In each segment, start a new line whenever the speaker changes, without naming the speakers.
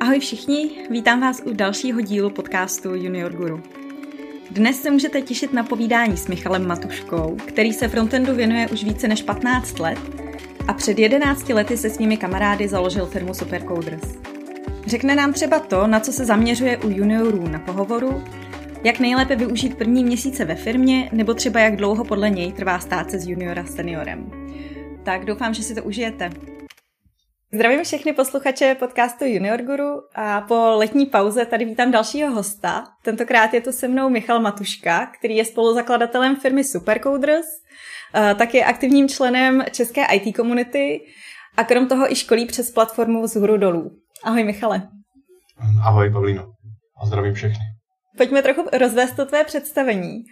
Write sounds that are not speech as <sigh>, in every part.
Ahoj všichni, vítám vás u dalšího dílu podcastu Junior Guru. Dnes se můžete těšit na povídání s Michalem Matuškou, který se frontendu věnuje už více než 15 let a před 11 lety se svými kamarády založil firmu Supercoders. Řekne nám třeba to, na co se zaměřuje u juniorů na pohovoru, jak nejlépe využít první měsíce ve firmě, nebo třeba jak dlouho podle něj trvá stát se z juniora seniorem. Tak doufám, že si to užijete. Zdravím všechny posluchače podcastu Junior Guru a po letní pauze tady vítám dalšího hosta. Tentokrát je to se mnou Michal Matuška, který je spoluzakladatelem firmy Supercoders, tak je aktivním členem české IT komunity a krom toho i školí přes platformu z hůru dolů. Ahoj Michale.
Ahoj Pavlíno a zdravím všechny.
Pojďme trochu rozvést to tvé představení.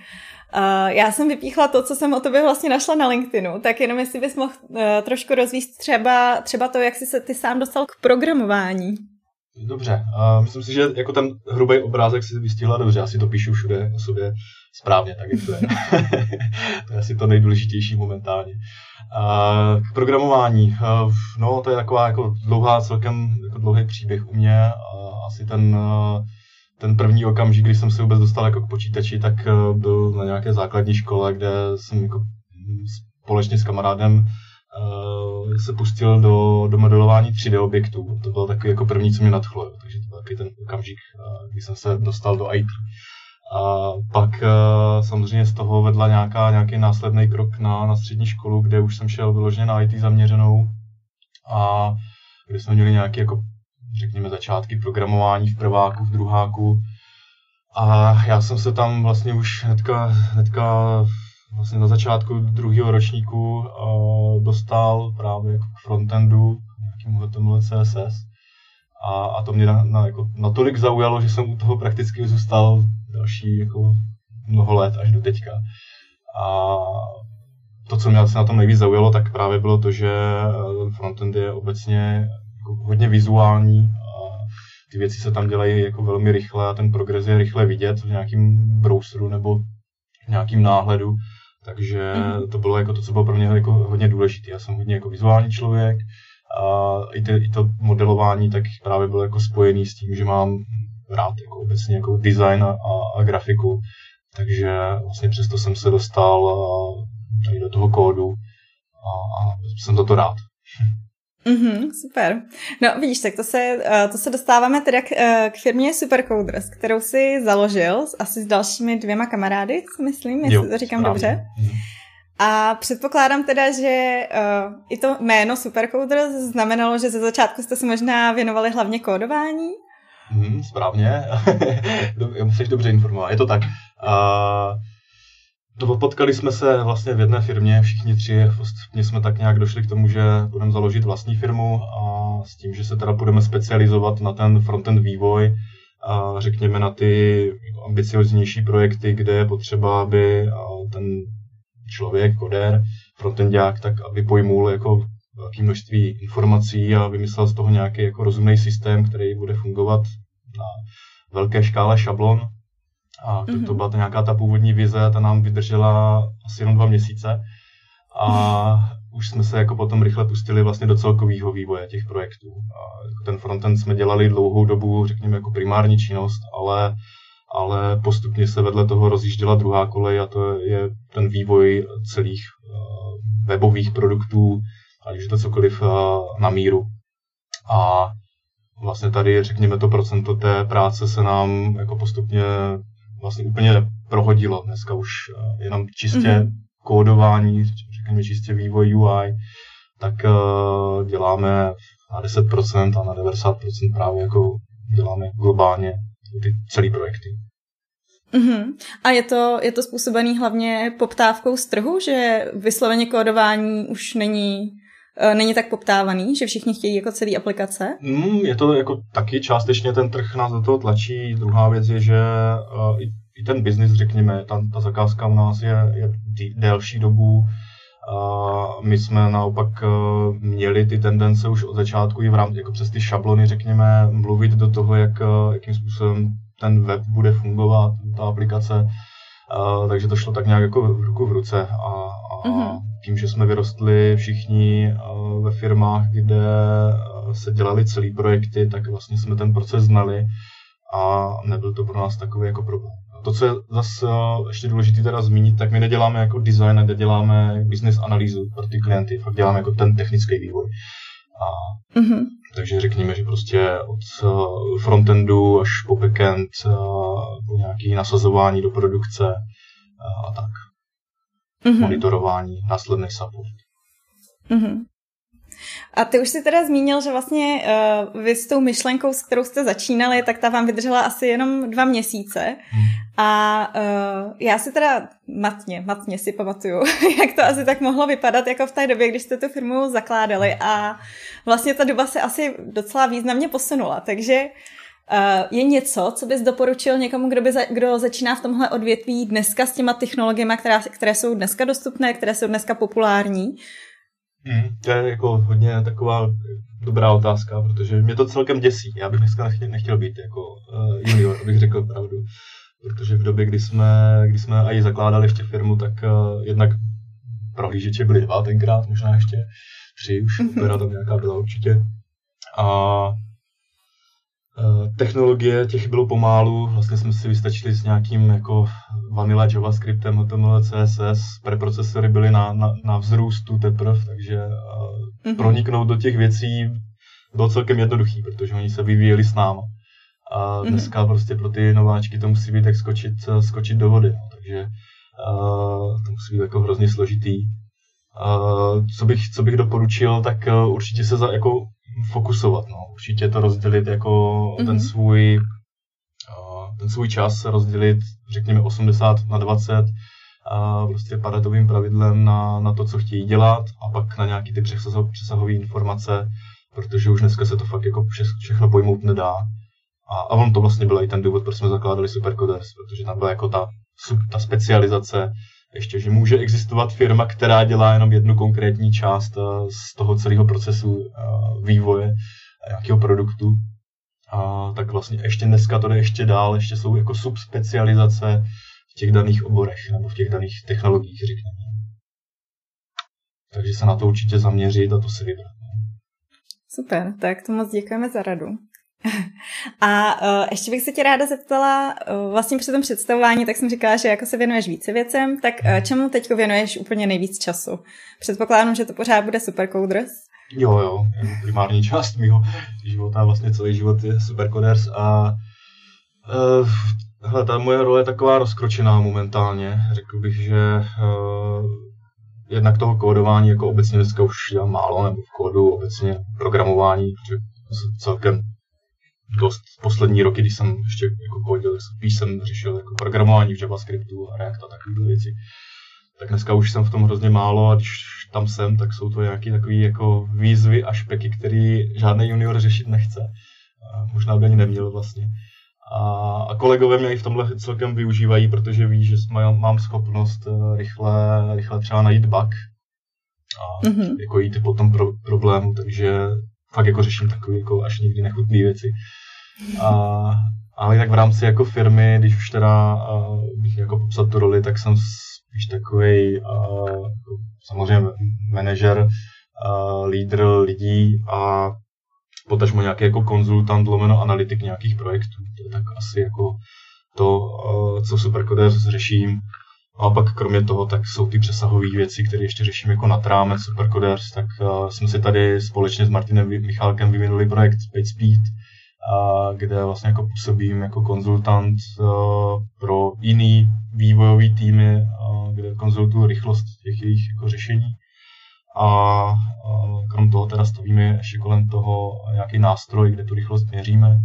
Uh, já jsem vypíchla to, co jsem o tobě vlastně našla na LinkedInu, tak jenom jestli bys mohl uh, trošku rozvíst třeba, třeba to, jak jsi se ty sám dostal k programování.
Dobře, uh, myslím si, že jako ten hrubý obrázek si vystihla dobře, já si to píšu všude o sobě správně, tak jak to je. <laughs> to je asi to nejdůležitější momentálně. Uh, k programování, uh, no to je taková jako dlouhá, celkem jako dlouhý příběh u mě, uh, asi ten uh, ten první okamžik, když jsem se vůbec dostal jako k počítači, tak eh, byl na nějaké základní škole, kde jsem jako společně s kamarádem uh, se pustil do, do modelování 3D objektů. To bylo takový jako první, co mě nadchlo. Takže to byl takový ten okamžik, uh, kdy jsem se dostal do IT. A pak samozřejmě z toho vedla nějaká, nějaký následný krok na, na střední školu, kde už jsem šel vyloženě na IT zaměřenou a kde jsme měli nějaký jako řekněme, začátky programování v prváku, v druháku. A já jsem se tam vlastně už hnedka, hnedka vlastně na začátku druhého ročníku uh, dostal právě jako k frontendu, nějakému HTML, CSS. A, a to mě na, na, jako, natolik zaujalo, že jsem u toho prakticky zůstal další jako mnoho let až do teďka. A to, co mě asi na tom nejvíc zaujalo, tak právě bylo to, že frontend je obecně jako hodně vizuální a ty věci se tam dělají jako velmi rychle a ten progres je rychle vidět v nějakém browseru nebo v nějakém náhledu. Takže mm-hmm. to bylo jako to, co bylo pro mě jako hodně důležité. Já jsem hodně jako vizuální člověk a i, ty, i to modelování tak právě bylo jako spojený s tím, že mám rád jako obecně jako design a, a grafiku. Takže vlastně přesto jsem se dostal tady do toho kódu a, a jsem za to rád. <laughs>
Mm-hmm, super. No vidíš, tak to se, eh, to se dostáváme teda k, eh, k firmě Supercoders, kterou si založil asi s dalšími dvěma kamarády, myslím, jestli jo, to říkám správně. dobře. Mm-hmm. A předpokládám teda, že uh, i to jméno Supercoders znamenalo, že ze začátku jste se možná věnovali hlavně kódování?
Mm, správně, <laughs> jsi dobře informovat, je to tak. Uh, No, potkali jsme se vlastně v jedné firmě, všichni tři, vlastně jsme tak nějak došli k tomu, že budeme založit vlastní firmu a s tím, že se teda budeme specializovat na ten frontend vývoj, a řekněme na ty ambicioznější projekty, kde je potřeba, aby ten člověk, koder, frontendák, tak aby pojmul jako velké množství informací a vymyslel z toho nějaký jako rozumný systém, který bude fungovat na velké škále šablon, a to, mm-hmm. to byla ta nějaká ta původní vize, ta nám vydržela asi jenom dva měsíce. A už jsme se jako potom rychle pustili vlastně do celkového vývoje těch projektů. A ten frontend jsme dělali dlouhou dobu, řekněme, jako primární činnost, ale, ale postupně se vedle toho rozjížděla druhá kolej a to je ten vývoj celých uh, webových produktů, ať už je to cokoliv uh, na míru. A vlastně tady, řekněme, to procento té práce se nám jako postupně vlastně úplně prohodilo. Dneska už eh, jenom čistě mm-hmm. kódování, řekněme čistě vývoj UI, tak uh, děláme na 10% a na 90% právě jako děláme globálně ty celé projekty.
Mm-hmm. A je to, je to způsobený hlavně poptávkou z trhu, že vysloveně kódování už není není tak poptávaný, že všichni chtějí jako celý aplikace?
Mm, je to jako taky částečně ten trh nás do toho tlačí. Druhá věc je, že uh, i, i ten biznis, řekněme, ta, ta zakázka u nás je, je delší dobu. Uh, my jsme naopak uh, měli ty tendence už od začátku i v rámci, jako přes ty šablony, řekněme, mluvit do toho, jak, uh, jakým způsobem ten web bude fungovat, ta aplikace. Uh, takže to šlo tak nějak jako v ruku v ruce a, a mm-hmm tím, že jsme vyrostli všichni eh, ve firmách, kde se dělali celý projekty, tak vlastně jsme ten proces znali a nebyl to pro nás takový jako problém. To, co je zase ještě důležité teda zmínit, tak my neděláme jako design, neděláme business analýzu pro ty klienty, fakt děláme jako ten technický vývoj. A, mm-hmm. Takže řekněme, že prostě od frontendu až po backend, po nějaké nasazování do produkce a tak. Mm-hmm. Monitorování, následný support. Mm-hmm.
A ty už si teda zmínil, že vlastně uh, vy s tou myšlenkou, s kterou jste začínali, tak ta vám vydržela asi jenom dva měsíce. Hmm. A uh, já si teda matně, matně si pamatuju, <laughs> jak to asi tak mohlo vypadat jako v té době, když jste tu firmu zakládali a vlastně ta doba se asi docela významně posunula, takže Uh, je něco, co bys doporučil někomu, kdo, by za, kdo začíná v tomhle odvětví dneska s těma technologiemi, které, které jsou dneska dostupné, které jsou dneska populární,
Hmm, to je jako hodně taková dobrá otázka, protože mě to celkem děsí. Já bych dneska nechtěl, nechtěl být jako uh, junior, abych řekl pravdu. Protože v době, kdy jsme, kdy jsme i zakládali ještě firmu, tak uh, jednak prohlížeče byly dva tenkrát, možná ještě tři, už mm-hmm. tam nějaká byla určitě. A Eh, technologie těch bylo pomálu, vlastně jsme si vystačili s nějakým jako vanilla JavaScriptem, HTML, CSS, preprocesory byly na, na, na vzrůstu teprve, takže mm-hmm. proniknout do těch věcí bylo celkem jednoduchý, protože oni se vyvíjeli s náma. A mhm. dneska mm-hmm. prostě pro ty nováčky to musí být tak skočit, skočit do vody, no, takže uh, to musí být jako hrozně složitý. Uh, co, bych, co bych doporučil, tak uh, určitě se za, jako fokusovat. No. Určitě to rozdělit jako mm-hmm. ten svůj ten svůj čas rozdělit, řekněme 80 na 20 a prostě paretovým pravidlem na, na to, co chtějí dělat a pak na nějaký ty přesahové informace, protože už dneska se to fakt jako vše, všechno pojmout nedá. A, a on to vlastně byl i ten důvod, proč jsme zakládali Supercoders, protože tam byla jako ta, ta specializace, ještě, že může existovat firma, která dělá jenom jednu konkrétní část eh, z toho celého procesu eh, vývoje nějakého produktu. A tak vlastně ještě dneska to jde ještě dál, ještě jsou jako subspecializace v těch daných oborech nebo v těch daných technologiích, řekněme. Takže se na to určitě zaměřit a to si vybrat.
Super, tak to moc děkujeme za radu. A uh, ještě bych se tě ráda zeptala, uh, vlastně při tom představování, tak jsem říkala, že jako se věnuješ více věcem, tak uh, čemu teď věnuješ úplně nejvíc času? Předpokládám, že to pořád bude Supercoders.
Jo, jo, primární část mého života, vlastně celý život je Supercoders a uh, hele, ta moje role je taková rozkročená momentálně. Řekl bych, že uh, jednak toho kódování jako obecně dneska už dělám málo, nebo v kódu obecně programování, protože celkem dost poslední roky, když jsem ještě jako kodil, spíš jsem řešil jako programování v JavaScriptu a React a takové věci. Tak dneska už jsem v tom hrozně málo a když tam jsem, tak jsou to nějaké takové jako výzvy a špeky, které žádný junior řešit nechce. A možná by ani neměl vlastně. A, a kolegové mě i v tomhle celkem využívají, protože ví, že mám, mám schopnost eh, rychle, rychle třeba najít bug a mm-hmm. jako jít po tom pro, problému, takže fakt jako řeším takové jako až nikdy nechutné věci. A, ale tak v rámci jako firmy, když už teda uh, bych jako popsat tu roli, tak jsem spíš takový uh, samozřejmě manažer, uh, lídr lidí a potažmo nějaký jako konzultant, lomeno analytik nějakých projektů. To je tak asi jako to, uh, co Supercoders řeším. A pak kromě toho, tak jsou ty přesahové věci, které ještě řeším jako nad rámec Supercoders, tak uh, jsme si tady společně s Martinem Michálkem vyvinuli projekt Space Speed, a kde vlastně jako působím jako konzultant uh, pro jiný vývojový týmy, uh, kde konzultuju rychlost těch jejich jako řešení. A uh, krom toho teda stavíme ještě kolem toho nějaký nástroj, kde tu rychlost měříme,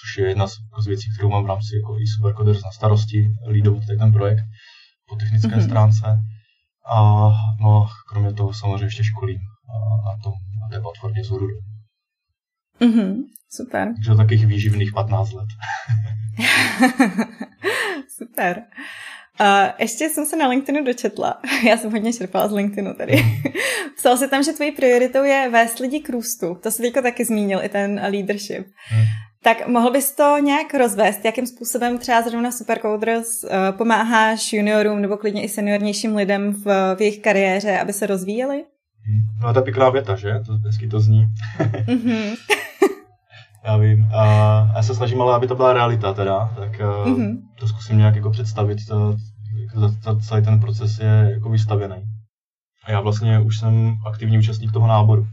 což je jedna z, jako z věcí, kterou mám v rámci jako i Supercoders na starosti, lídovat ten projekt po technické mm-hmm. stránce. A no, kromě toho samozřejmě ještě školím na, tom, na té platformě Zuru.
Mm-hmm, super.
Takže takových výživných 15 let. <laughs>
super. Uh, ještě jsem se na LinkedInu dočetla. <laughs> Já jsem hodně čerpala z LinkedInu tady. <laughs> Psal si tam, že tvojí prioritou je vést lidi k růstu. To se teďko taky zmínil, i ten leadership. Hmm. Tak mohl bys to nějak rozvést, jakým způsobem třeba zrovna Supercoders uh, pomáháš juniorům nebo klidně i seniornějším lidem v, v jejich kariéře, aby se rozvíjeli?
No a ta pěkná věta, že? To hezky to zní. mm-hmm. <laughs> já vím. A já se snažím ale, aby to byla realita teda, tak mm-hmm. to zkusím nějak jako představit, to, za, celý ten proces je jako vystavěný. A já vlastně už jsem aktivní účastník toho náboru.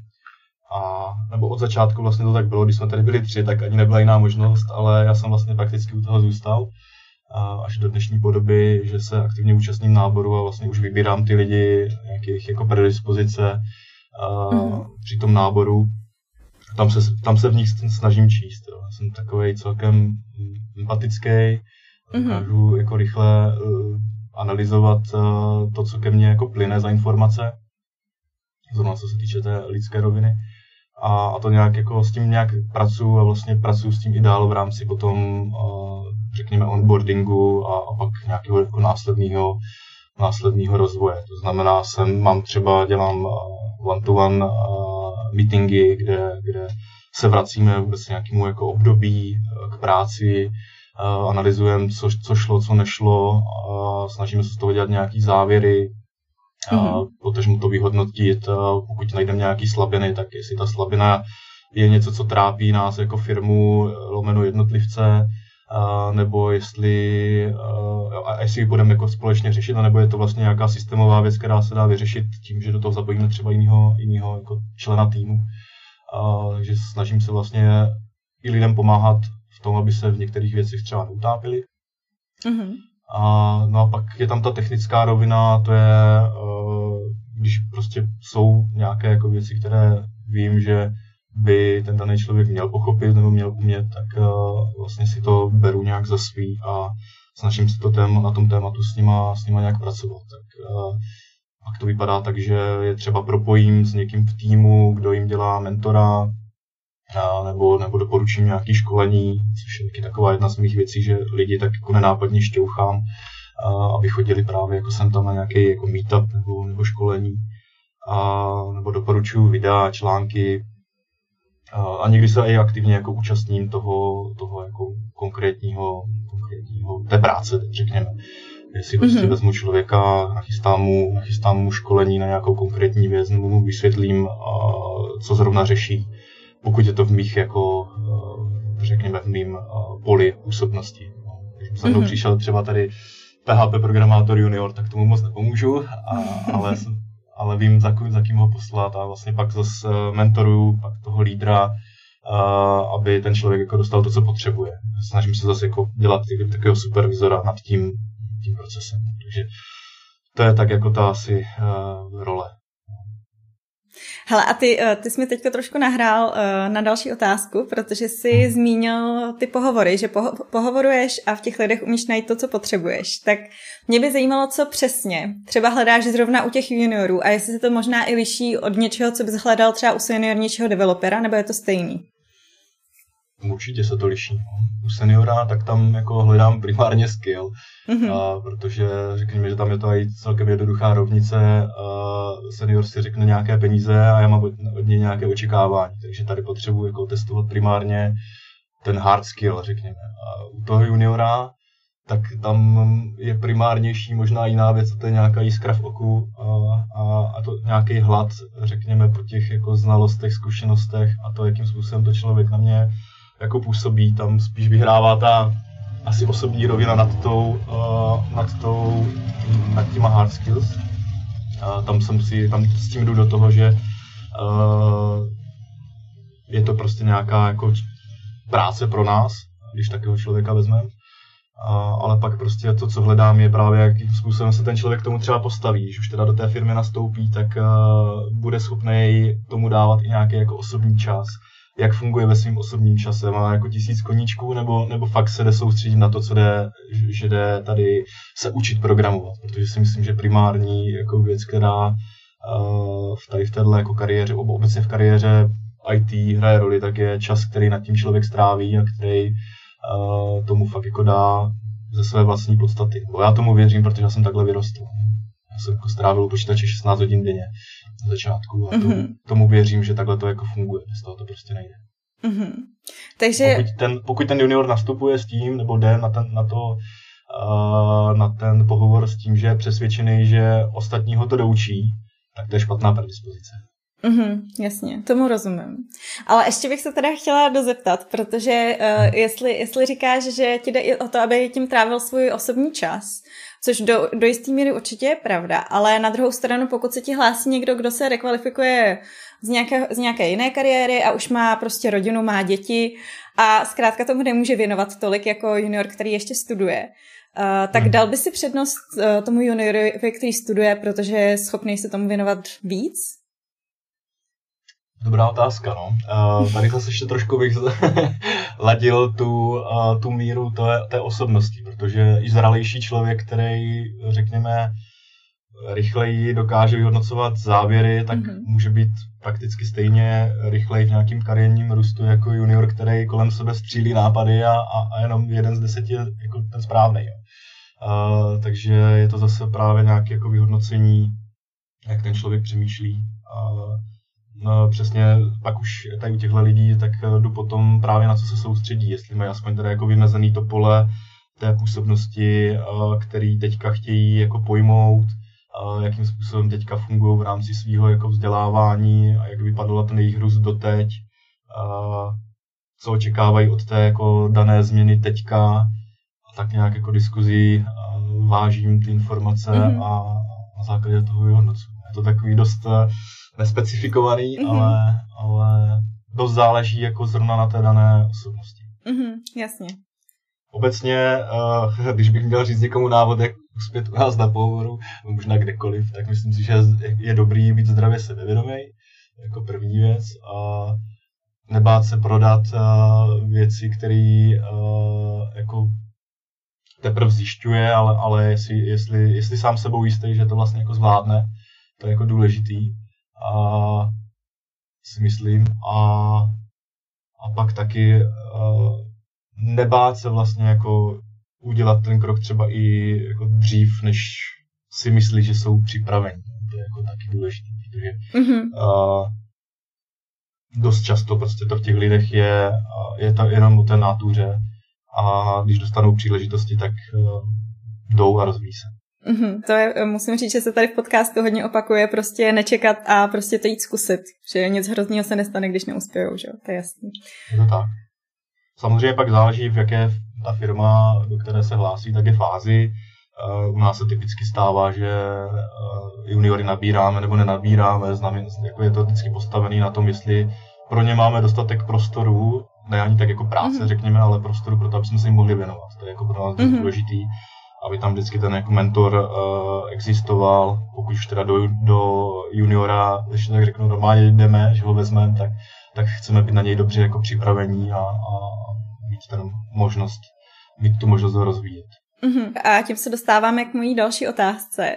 A, nebo od začátku vlastně to tak bylo, když jsme tady byli tři, tak ani nebyla jiná možnost, ale já jsem vlastně prakticky u toho zůstal a až do dnešní podoby, že se aktivně účastním náboru a vlastně už vybírám ty lidi, nějakých jako predispozice a, mm. při tom náboru. Tam se, tam se v nich snažím číst. Jo. Jsem takový celkem empatický, mm. dokážu jako rychle uh, analyzovat uh, to, co ke mně jako plyne za informace, zrovna co se týče té lidské roviny. A, a to nějak jako s tím nějak pracuji a vlastně pracuji s tím i dál v rámci potom řekněme, onboardingu a, a pak nějakého jako následného, následného rozvoje. To znamená, jsem, mám třeba, dělám one-to-one meetingy, kde, kde se vracíme vůbec nějakému jako období k práci, analyzujeme, co, co šlo, co nešlo, a snažíme se z toho dělat nějaké závěry, mm-hmm. potažmo to vyhodnotit, pokud najdeme nějaké slabiny, tak jestli ta slabina je něco, co trápí nás jako firmu, lomeno jednotlivce, nebo jestli, a jestli ji budeme jako společně řešit, nebo je to vlastně nějaká systémová věc, která se dá vyřešit tím, že do toho zapojíme třeba jiného, jiného jako člena týmu. Takže snažím se vlastně i lidem pomáhat v tom, aby se v některých věcech třeba neutápili. Mm-hmm. A, no a pak je tam ta technická rovina, to je, když prostě jsou nějaké jako věci, které vím, že by ten daný člověk měl pochopit nebo měl umět, tak uh, vlastně si to beru nějak za svý a snažím se to tém, na tom tématu s nima, s nima nějak pracovat. Tak uh, pak to vypadá tak, že je třeba propojím s někým v týmu, kdo jim dělá mentora, nebo, nebo doporučím nějaké školení, což je taková jedna z mých věcí, že lidi tak jako nenápadně šťouchám, aby chodili právě jako jsem tam na nějaký jako meetup nebo, nebo školení. A, nebo doporučuji videa, články, a někdy se i aktivně jako účastním toho, toho jako konkrétního, konkrétního té práce, řekněme. Jestli prostě mm-hmm. vezmu člověka, nachystám mu, nachystám mu školení na nějakou konkrétní věc, nebo mu vysvětlím, co zrovna řeší, pokud je to v mých, jako, řekněme, v mým poli působnosti. Když jsem mm-hmm. přišel třeba tady PHP programátor junior, tak tomu moc nepomůžu, a, ale <laughs> ale vím, za, za kým ho poslat a vlastně pak zase mentoruju pak toho lídra, aby ten člověk jako dostal to, co potřebuje. Snažím se zase jako dělat takového supervizora nad tím, tím procesem. Takže to je tak jako ta asi uh, role.
Hele, a ty, eh, ty jsi mi teďka trošku nahrál uh, na další otázku, protože jsi hmm. zmínil ty pohovory, že poho- pohovoruješ a v těch lidech umíš najít to, co potřebuješ. Tak mě by zajímalo, co přesně. Třeba hledáš zrovna u těch juniorů a jestli se to možná i liší od něčeho, co bys hledal třeba u seniornějšího developera, nebo je to stejný?
Určitě se to liší. U seniora tak tam jako hledám primárně skill, mm-hmm. a, protože řekněme, že tam je to i celkem jednoduchá rovnice. A senior si řekne nějaké peníze a já mám od, od něj nějaké očekávání, takže tady potřebuji jako testovat primárně ten hard skill, řekněme. A u toho juniora tak tam je primárnější možná jiná věc, to je nějaká jiskra v oku a, a, a to nějaký hlad, řekněme, po těch jako znalostech, zkušenostech a to, jakým způsobem to člověk na mě jako působí, tam spíš vyhrává ta asi osobní rovina nad tou, uh, nad tou, nad těma hard skills. Uh, tam jsem si, tam s tím jdu do toho, že uh, je to prostě nějaká jako práce pro nás, když takového člověka vezmeme. Uh, ale pak prostě to, co hledám, je právě, jakým způsobem se ten člověk tomu třeba postaví. Když už teda do té firmy nastoupí, tak uh, bude schopný tomu dávat i nějaký jako osobní čas jak funguje ve svém osobním čase, má jako tisíc koníčků, nebo, nebo fakt se jde soustředit na to, co jde, že jde tady se učit programovat, protože si myslím, že primární jako věc, která uh, v tady v této jako kariéře, obecně v kariéře IT hraje roli, tak je čas, který nad tím člověk stráví a který uh, tomu fakt jako dá ze své vlastní podstaty. Bo já tomu věřím, protože já jsem takhle vyrostl. Já jsem jako strávil počítače 16 hodin denně na začátku a mm-hmm. tomu věřím, že takhle to jako funguje, z toho to prostě nejde. Mm-hmm.
Takže...
Pokud ten, pokud ten junior nastupuje s tím, nebo jde na, ten, na to, uh, na ten pohovor s tím, že je přesvědčený, že ostatní ho to doučí, tak to je špatná predispozice.
Mm-hmm, jasně, tomu rozumím. Ale ještě bych se teda chtěla dozeptat, protože uh, jestli, jestli říkáš, že ti jde i o to, aby tím trávil svůj osobní čas, což do, do jisté míry určitě je pravda, ale na druhou stranu, pokud se ti hlásí někdo, kdo se rekvalifikuje z nějaké, z nějaké jiné kariéry a už má prostě rodinu, má děti a zkrátka tomu nemůže věnovat tolik jako junior, který ještě studuje, Uh, tak hmm. dal by si přednost uh, tomu juniorovi, který studuje, protože je schopný se tomu věnovat víc?
Dobrá otázka, no. Uh, tady zase ještě trošku bych <laughs> ladil tu, uh, tu míru té, té osobnosti, protože i zralejší člověk, který, řekněme, rychleji dokáže vyhodnocovat závěry, tak mm-hmm. může být prakticky stejně rychleji v nějakým kariérním růstu jako junior, který kolem sebe střílí nápady a, a, a jenom jeden z deseti je jako ten správný. Uh, takže je to zase právě nějaké jako vyhodnocení, jak ten člověk přemýšlí. Uh, přesně pak už tady u těchto lidí, tak jdu potom právě na co se soustředí, jestli mají aspoň teda jako vymezený to pole té působnosti, který teďka chtějí jako pojmout, jakým způsobem teďka fungují v rámci svého jako vzdělávání a jak vypadala ten jejich růst doteď, co očekávají od té jako dané změny teďka a tak nějak jako diskuzí vážím ty informace mm-hmm. a na základě toho vyhodnocuji. Je to takový dost nespecifikovaný, mm-hmm. ale, ale dost záleží jako zrovna na té dané osobnosti.
Mm-hmm, jasně.
Obecně, uh, když bych měl říct někomu návod, jak uspět u nás na pohovoru, možná kdekoliv, tak myslím si, že je dobrý být zdravě sebevědomý, jako první věc, a nebát se prodat uh, věci, které uh, jako teprve zjišťuje, ale, ale jestli, jestli, jestli sám sebou jistý, že to vlastně jako zvládne, to je jako důležitý a si myslím. A, a pak taky uh, nebát se vlastně jako udělat ten krok třeba i jako dřív, než si myslí, že jsou připraveni. To je jako taky důležité, protože mm-hmm. uh, dost často prostě to v těch lidech je, je to jenom o té nátuře a když dostanou příležitosti, tak uh, jdou a rozvíjí se.
Mm-hmm, to je, musím říct, že se tady v podcastu hodně opakuje, prostě nečekat a prostě to jít zkusit, že nic hrozného se nestane, když neuspějou, že jo, to je jasný.
Je to tak. Samozřejmě pak záleží, v jaké ta firma, do které se hlásí, tak je fázi. Eh, u nás se typicky stává, že eh, juniory nabíráme nebo nenabíráme, znamená, jako je to vždycky postavený na tom, jestli pro ně máme dostatek prostoru, ne ani tak jako práce, mm-hmm. řekněme, ale prostoru pro to, aby jsme se jim mohli věnovat. To je jako pro nás mm-hmm. důležitý aby tam vždycky ten jako mentor uh, existoval. Pokud už teda do, do juniora, když tak řeknu, normálně jdeme, že ho vezmeme, tak, tak chceme být na něj dobře jako připravení a, a mít ten možnost, mít tu možnost ho rozvíjet.
Uh-huh. A tím se dostáváme k mojí další otázce.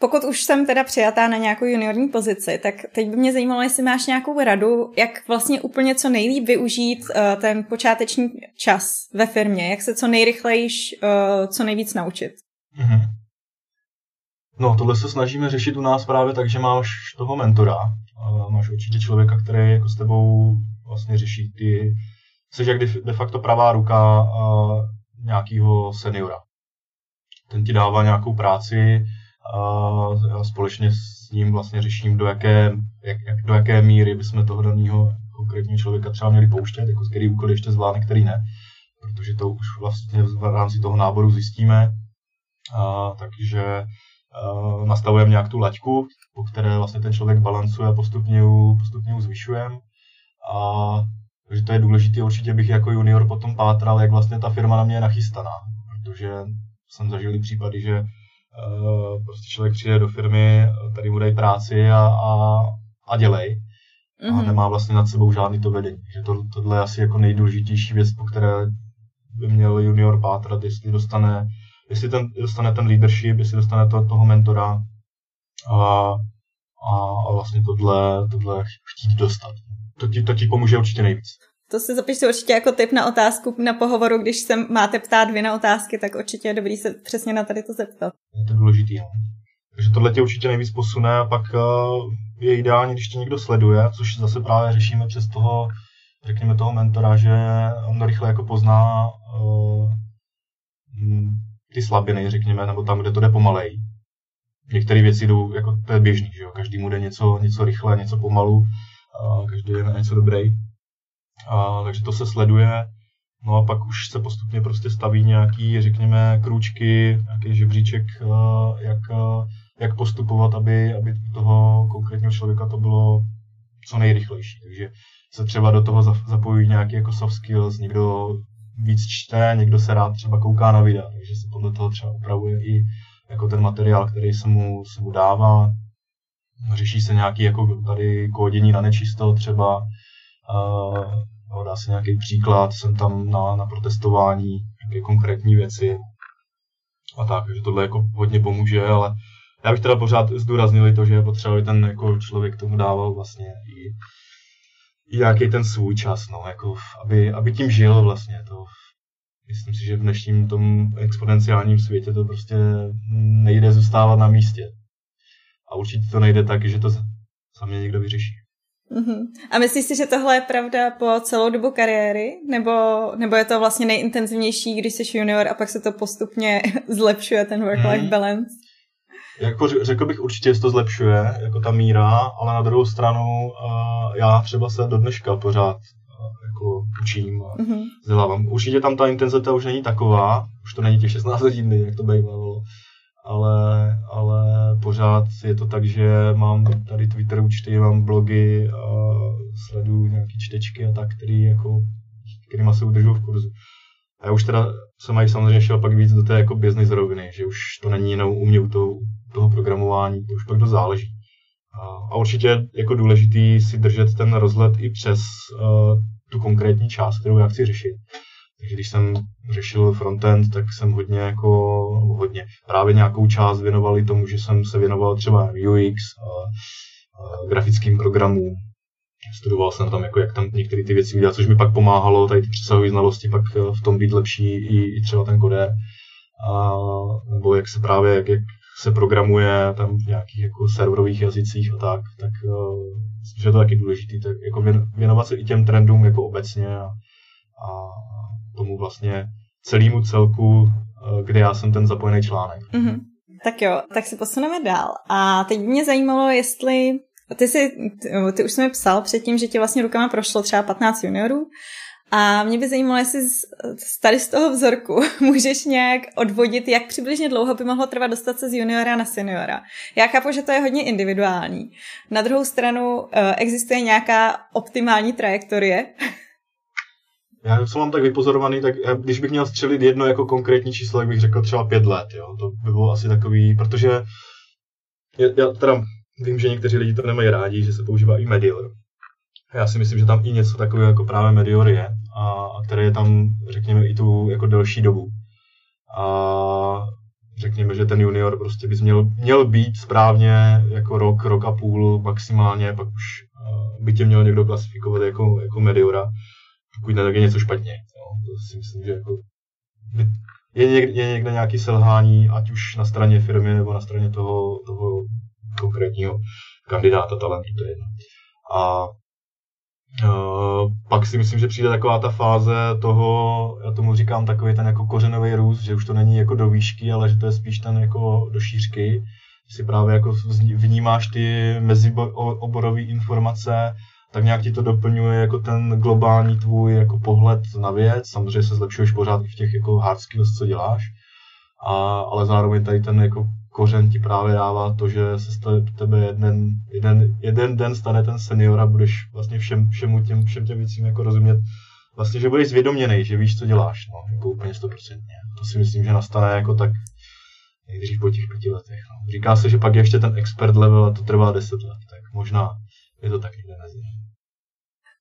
Pokud už jsem teda přijatá na nějakou juniorní pozici, tak teď by mě zajímalo, jestli máš nějakou radu, jak vlastně úplně co nejlíp využít uh, ten počáteční čas ve firmě, jak se co nejrychlejš, uh, co nejvíc naučit. Mm-hmm.
No, tohle se snažíme řešit u nás právě tak, že máš toho mentora. Uh, máš určitě člověka, který jako s tebou vlastně řeší ty... Jsi jak de facto pravá ruka uh, nějakého seniora. Ten ti dává nějakou práci, a společně s ním vlastně řeším, do jaké, jak, jak, do jaké míry bychom toho daného konkrétního člověka třeba měli pouštět, jako který úkoly ještě zvládne, který ne. Protože to už vlastně v rámci toho náboru zjistíme. A, takže nastavujeme nějak tu laťku, po které vlastně ten člověk balancuje a postupně postupně zvyšujeme. A takže to je důležité, určitě bych jako junior potom pátral, jak vlastně ta firma na mě je nachystaná. Protože jsem zažil případy, že prostě člověk přijde do firmy, tady mu dají práci a, a, a dělej. Mm-hmm. A mhm. nemá vlastně nad sebou žádný to vedení. Že to, tohle je asi jako nejdůležitější věc, po které by měl junior pátrat, jestli dostane, jestli ten, dostane ten leadership, jestli dostane to, toho mentora a, a, a vlastně tohle, tohle chtít dostat. To ti, to ti pomůže určitě nejvíc.
To si zapište určitě jako tip na otázku na pohovoru, když se máte ptát dvě na otázky, tak určitě je dobrý se přesně na tady to zeptat.
Je to důležitý, no. Takže tohle tě určitě nejvíc posune a pak uh, je ideální, když tě někdo sleduje, což zase právě řešíme přes toho, řekněme toho mentora, že on rychle jako pozná uh, ty slabiny, řekněme, nebo tam, kde to jde pomalej. některé věci jdou, jako to je běžný, že jo? každý mu jde něco, něco rychle, něco pomalu, a každý je na něco dobrý. A, takže to se sleduje, no a pak už se postupně prostě staví nějaký, řekněme, krůčky, nějaký žebříček, jak, jak postupovat, aby, aby toho konkrétního člověka to bylo co nejrychlejší. Takže se třeba do toho zapojují nějaký jako soft skills, někdo víc čte, někdo se rád třeba kouká na videa, takže se podle toho třeba upravuje i jako ten materiál, který se mu, se mu dává. Řeší se nějaký jako tady kódění na nečisto třeba, uh, dá se nějaký příklad, jsem tam na, na protestování, nějaké konkrétní věci a tak, takže tohle jako hodně pomůže, ale já bych teda pořád zdůraznil to, že je potřeba, aby ten jako člověk tomu dával vlastně i, i nějaký ten svůj čas, no, jako, aby, aby tím žil vlastně, to myslím si, že v dnešním tom exponenciálním světě to prostě nejde zůstávat na místě. A určitě to nejde tak, že to sami někdo vyřeší.
Uh-huh. A myslíš si, že tohle je pravda po celou dobu kariéry? Nebo, nebo je to vlastně nejintenzivnější, když jsi junior a pak se to postupně <laughs> zlepšuje, ten work-life hmm. balance?
Jako řekl bych určitě, že to zlepšuje, jako ta míra, ale na druhou stranu uh, já třeba se do dneška pořád jako učím a mm-hmm. vzdělávám. Určitě tam ta intenzita už není taková, už to není těch 16 <laughs> hodin, jak to bývalo, ale, ale pořád je to tak, že mám tady Twitter účty, mám blogy a sleduju nějaké čtečky a tak, který jako, kterýma se udržuju v kurzu. A já už teda jsem mají samozřejmě šel pak víc do té jako business roviny, že už to není jenom u mě u toho, toho programování, to už pak to záleží. A, a určitě jako důležitý si držet ten rozhled i přes uh, tu konkrétní část, kterou já chci řešit. Takže když jsem řešil frontend, tak jsem hodně jako, hodně, právě nějakou část věnoval i tomu, že jsem se věnoval třeba UX a, a grafickým programům. Studoval jsem tam, jako jak tam některé ty věci udělat, což mi pak pomáhalo, tady ty přesahové znalosti, pak eh, v tom být lepší i, i třeba ten kodér. A, nebo jak se právě, jak, jak se programuje tam v nějakých jako serverových jazycích a tak, tak uh, myslím, že je to taky důležité, tak jako věnovat se i těm trendům jako obecně a, a tomu vlastně celému celku, uh, kde já jsem ten zapojený článek.
Mm-hmm. Tak jo, tak se posuneme dál. A teď mě zajímalo, jestli ty, jsi, ty, ty už jsi mi psal předtím, že tě vlastně rukama prošlo třeba 15 juniorů a mě by zajímalo, jestli z, tady z toho vzorku <laughs> můžeš nějak odvodit, jak přibližně dlouho by mohlo trvat dostat se z juniora na seniora. Já chápu, že to je hodně individuální. Na druhou stranu eh, existuje nějaká optimální trajektorie?
Já co mám tak vypozorovaný, tak já, když bych měl střelit jedno jako konkrétní číslo, tak bych řekl třeba pět let. Jo? To by bylo asi takový, protože já teda vím, že někteří lidi to nemají rádi, že se používá i Medior. Já si myslím, že tam i něco takového jako právě Medior je, a, a které je tam, řekněme, i tu jako delší dobu. A řekněme, že ten junior prostě bys měl, měl být správně jako rok, rok a půl maximálně, pak už by tě měl někdo klasifikovat jako, jako Mediora, pokud tak je něco špatně. Jo. To si myslím, že jako je někde, je někde nějaký selhání, ať už na straně firmy nebo na straně toho, toho konkrétního kandidáta talentu, to je jedno. A Uh, pak si myslím, že přijde taková ta fáze toho, já tomu říkám takový ten jako kořenový růst, že už to není jako do výšky, ale že to je spíš ten jako do šířky. Si právě jako vnímáš ty mezioborové informace, tak nějak ti to doplňuje jako ten globální tvůj jako pohled na věc. Samozřejmě se zlepšuješ pořád i v těch jako hard skills, co děláš, a, ale zároveň tady ten jako kořen ti právě dává to, že se z tebe jeden, jeden, jeden den stane ten senior a budeš vlastně všem, všemu těm, všem těm věcím jako rozumět. Vlastně, že budeš zvědoměný, že víš, co děláš, no, jako úplně stoprocentně. To si myslím, že nastane jako tak nejdřív po těch pěti letech. No. Říká se, že pak je ještě ten expert level a to trvá deset let, tak možná je to tak někde mezi.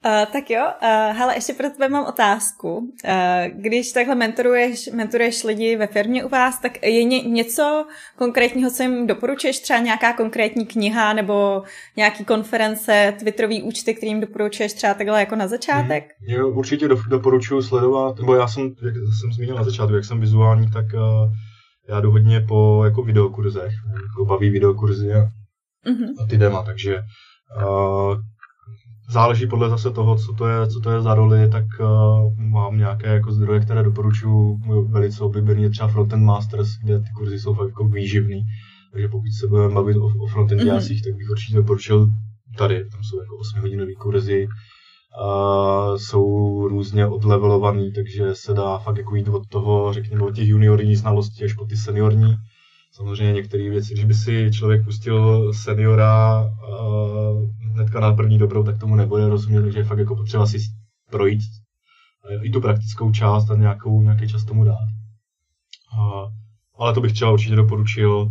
Uh, tak jo, uh, hele, ještě pro tebe mám otázku. Uh, když takhle mentoruješ, mentoruješ lidi ve firmě u vás, tak je ně, něco konkrétního, co jim doporučuješ? Třeba nějaká konkrétní kniha nebo nějaký konference, twitterový účty, kterým doporučuješ třeba takhle jako na začátek?
Mm, jo, určitě do, doporučuji sledovat, nebo já jsem, jak jsem zmínil na začátku, jak jsem vizuální, tak uh, já jdu hodně po jako videokurzech, jako baví videokurzy a, mm-hmm. a ty dema, takže uh, záleží podle zase toho, co to je, co to je za roli, tak uh, mám nějaké jako zdroje, které doporučuji. Můj velice oblíbený je třeba Frontend Masters, kde ty kurzy jsou fakt jako výživný. Takže pokud se budeme bavit o, o frontendiácích, mm-hmm. tak bych určitě doporučil tady, tam jsou jako 8 hodinové kurzy, a jsou různě odlevelovaný, takže se dá fakt jako jít od toho, řekněme, od těch juniorních znalostí až po ty seniorní. Samozřejmě některé věci, když by si člověk pustil seniora uh, hnedka na první dobrou, tak tomu nebude rozumět, takže je fakt jako potřeba si projít i tu praktickou část a nějakou, nějaký čas tomu dát. Uh, ale to bych třeba určitě doporučil.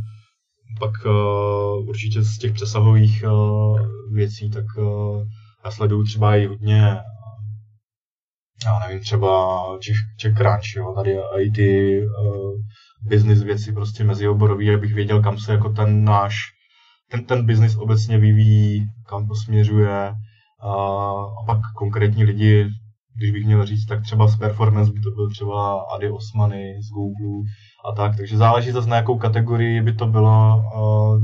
Pak uh, určitě z těch přesahových uh, věcí, tak uh, já sleduju třeba i hodně, já nevím, třeba Czech Crunch, jo, tady i ty uh, business věci prostě mezioborový, abych věděl, kam se jako ten náš, ten, ten business obecně vyvíjí, kam to směřuje a, a pak konkrétní lidi, když bych měl říct, tak třeba z performance by to byl třeba Adi Osmany z Google a tak, takže záleží zase na jakou kategorii by to bylo,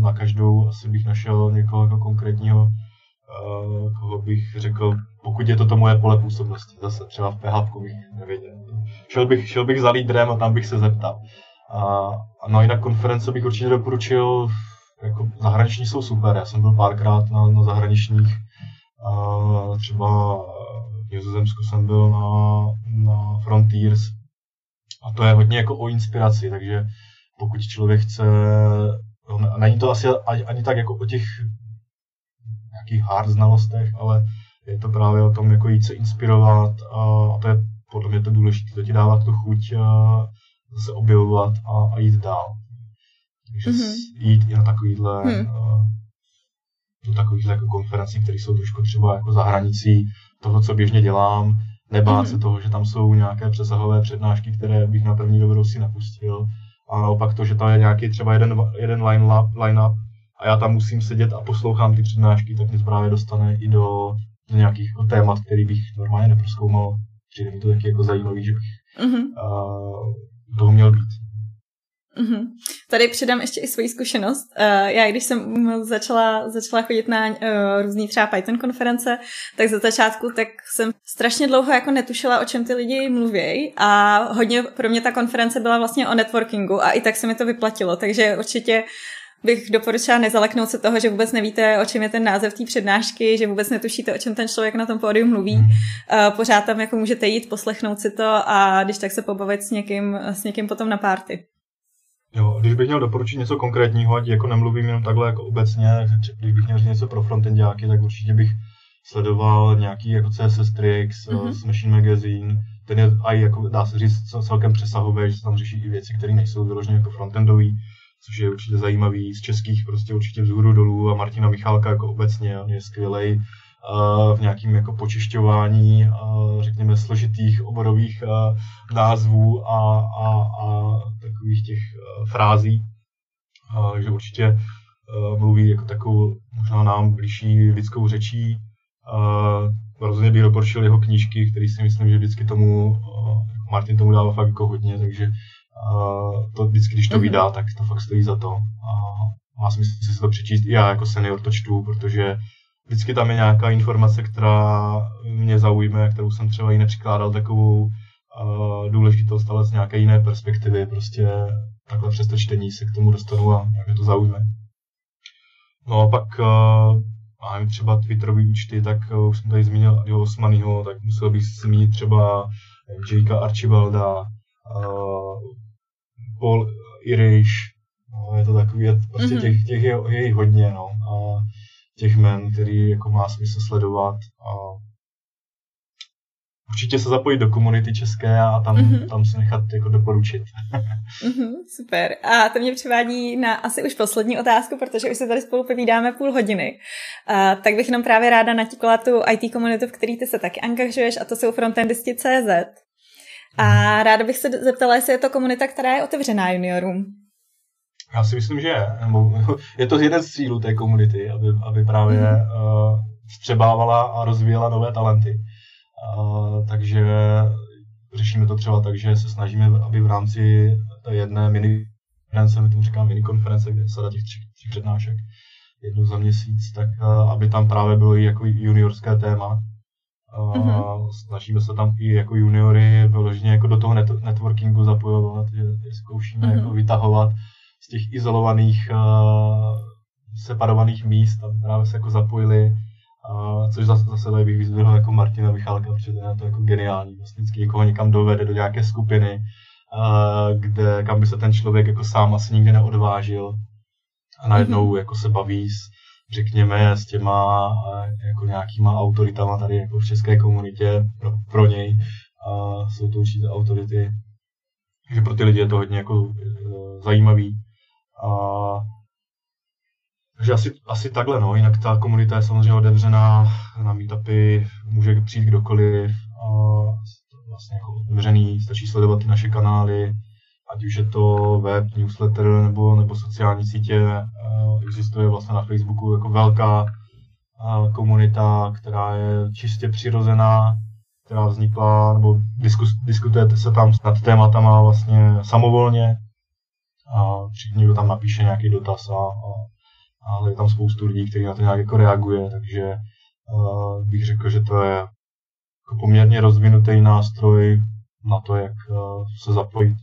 na každou asi bych našel někoho jako konkrétního, koho bych řekl, pokud je to to moje pole působnosti, zase třeba v PHP bych nevěděl. Šel bych, šel bych za lídrem a tam bych se zeptal. A, no a jinak konference bych určitě doporučil, jako zahraniční jsou super, já jsem byl párkrát na, na zahraničních, a třeba v Nizozemsku jsem byl na, na Frontiers. A to je hodně jako o inspiraci, takže pokud člověk chce, no, není to asi ani, ani tak jako o těch nějakých hard znalostech, ale je to právě o tom, jako jít se inspirovat a, a to je podle mě to důležité, to ti dává tu chuť a, se objevovat a, a jít dál. Takže mm-hmm. jít i na takovýhle, mm. uh, do takovýchhle jako konferencí, které jsou trošku třeba jako za hranicí toho, co běžně dělám, nebát mm-hmm. se toho, že tam jsou nějaké přesahové přednášky, které bych na první dobrou si napustil. A naopak to, že tam je nějaký třeba jeden, jeden line-up, line-up a já tam musím sedět a poslouchám ty přednášky, tak mě právě dostane i do, do nějakých jako témat, který bych normálně neproskoumal. Přijde mi to taky jako zajímavý, že bych mm-hmm. uh, toho měl být.
Mm-hmm. Tady přidám ještě i svoji zkušenost. Uh, já, když jsem začala, začala chodit na uh, různý třeba Python konference, tak za začátku tak jsem strašně dlouho jako netušila, o čem ty lidi mluví a hodně pro mě ta konference byla vlastně o networkingu a i tak se mi to vyplatilo, takže určitě bych doporučila nezaleknout se toho, že vůbec nevíte, o čem je ten název té přednášky, že vůbec netušíte, o čem ten člověk na tom pódiu mluví. Uh, pořád tam jako můžete jít, poslechnout si to a když tak se pobavit s někým, s někým potom na párty.
Jo, když bych měl doporučit něco konkrétního, ať jako nemluvím jenom takhle jako obecně, když bych měl něco pro frontendiáky, tak určitě bych sledoval nějaký jako CSS Tricks, mm-hmm. Machine Magazine, ten je aj jako dá se říct celkem přesahový, že se tam řeší i věci, které nejsou vyloženě jako frontendový což je určitě zajímavý. Z českých prostě určitě vzhůru dolů a Martina Michálka jako obecně, on je skvělý v nějakým jako počišťování, řekněme, složitých oborových názvů a, a, a takových těch frází. Takže určitě mluví jako takovou možná nám blížší lidskou řečí. Rozhodně bych doporučil jeho knížky, který si myslím, že vždycky tomu, Martin tomu dává fakt jako hodně, takže to vždycky, když to mm-hmm. vydá, tak to fakt stojí za to. A má smysl si to přečíst. I já jako senior to čtu, protože vždycky tam je nějaká informace, která mě zaujme, kterou jsem třeba i nepřikládal takovou uh, důležitost, ale z nějaké jiné perspektivy. Prostě takhle přes to čtení se k tomu dostanu a mě to zaujme. No a pak uh, mám třeba Twitterový účty, tak uh, už jsem tady zmínil Adio Osmanyho, tak musel bych zmínit třeba Jakea Archibalda, uh, Paul Irish, no, je to takový, prostě mm-hmm. těch, těch je, je hodně, no, a těch men, který jako má smysl sledovat a určitě se zapojit do komunity české a tam, mm-hmm. tam se nechat jako doporučit.
mm-hmm, <laughs> super. A to mě přivádí na asi už poslední otázku, protože už se tady spolu povídáme půl hodiny. Uh, tak bych jenom právě ráda natíkala tu IT komunitu, v který ty se taky angažuješ a to jsou frontendisti.cz. A ráda bych se zeptala, jestli je to komunita, která je otevřená juniorům.
Já si myslím, že je. <laughs> Je to jeden z cílů té komunity, aby, aby právě mm-hmm. uh, střebávala a rozvíjela nové talenty. Uh, takže řešíme to třeba tak, že se snažíme, aby v rámci té jedné mini konference, my tomu říkám mini konference, kde se těch tři, tři přednášek jednou za měsíc, tak uh, aby tam právě bylo i jako juniorské téma, Mm-hmm. Snažíme se tam i jako juniory vyloženě jako do toho net- networkingu zapojovat, že zkoušíme mm-hmm. jako vytahovat z těch izolovaných, uh, separovaných míst, tam právě se jako zapojili, uh, což zase, zase tady bych vyzvihl jako Martina Michalka, protože to je to jako geniální, vlastně vždycky někoho někam dovede do nějaké skupiny, uh, kde, kam by se ten člověk jako sám asi nikdy neodvážil a najednou mm-hmm. jako se baví s, řekněme, s těma jako nějakýma autoritama tady jako v české komunitě pro, pro něj. A jsou to určitě autority, takže pro ty lidi je to hodně jako e, zajímavý. A, takže asi, asi takhle, no. Jinak ta komunita je samozřejmě otevřená, na meetupy může přijít kdokoliv. A vlastně jako otevřený, stačí sledovat ty naše kanály, ať už je to web, newsletter nebo, nebo sociální sítě. Existuje vlastně na Facebooku jako velká komunita, která je čistě přirozená, která vznikla, nebo diskus, diskutujete se tam nad tématama vlastně samovolně. A někdo tam napíše nějaký dotaz a, a, a je tam spoustu lidí, kteří na to nějak jako reaguje, takže uh, bych řekl, že to je jako poměrně rozvinutý nástroj na to, jak uh, se zapojit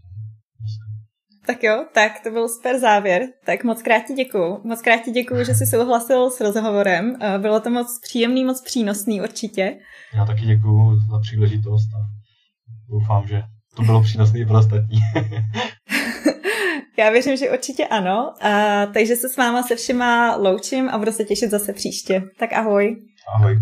tak jo, tak to byl super závěr. Tak moc krát ti děkuju. Moc krát ti děkuju, že jsi souhlasil s rozhovorem. Eh, bylo to moc příjemný, moc přínosný určitě.
Já taky děkuju za příležitost a doufám, že to bylo přínosné pro ostatní. <laughs>
Já věřím, že určitě ano. A, takže se s váma se všema loučím a budu se těšit zase příště. Tak ahoj.
Ahoj.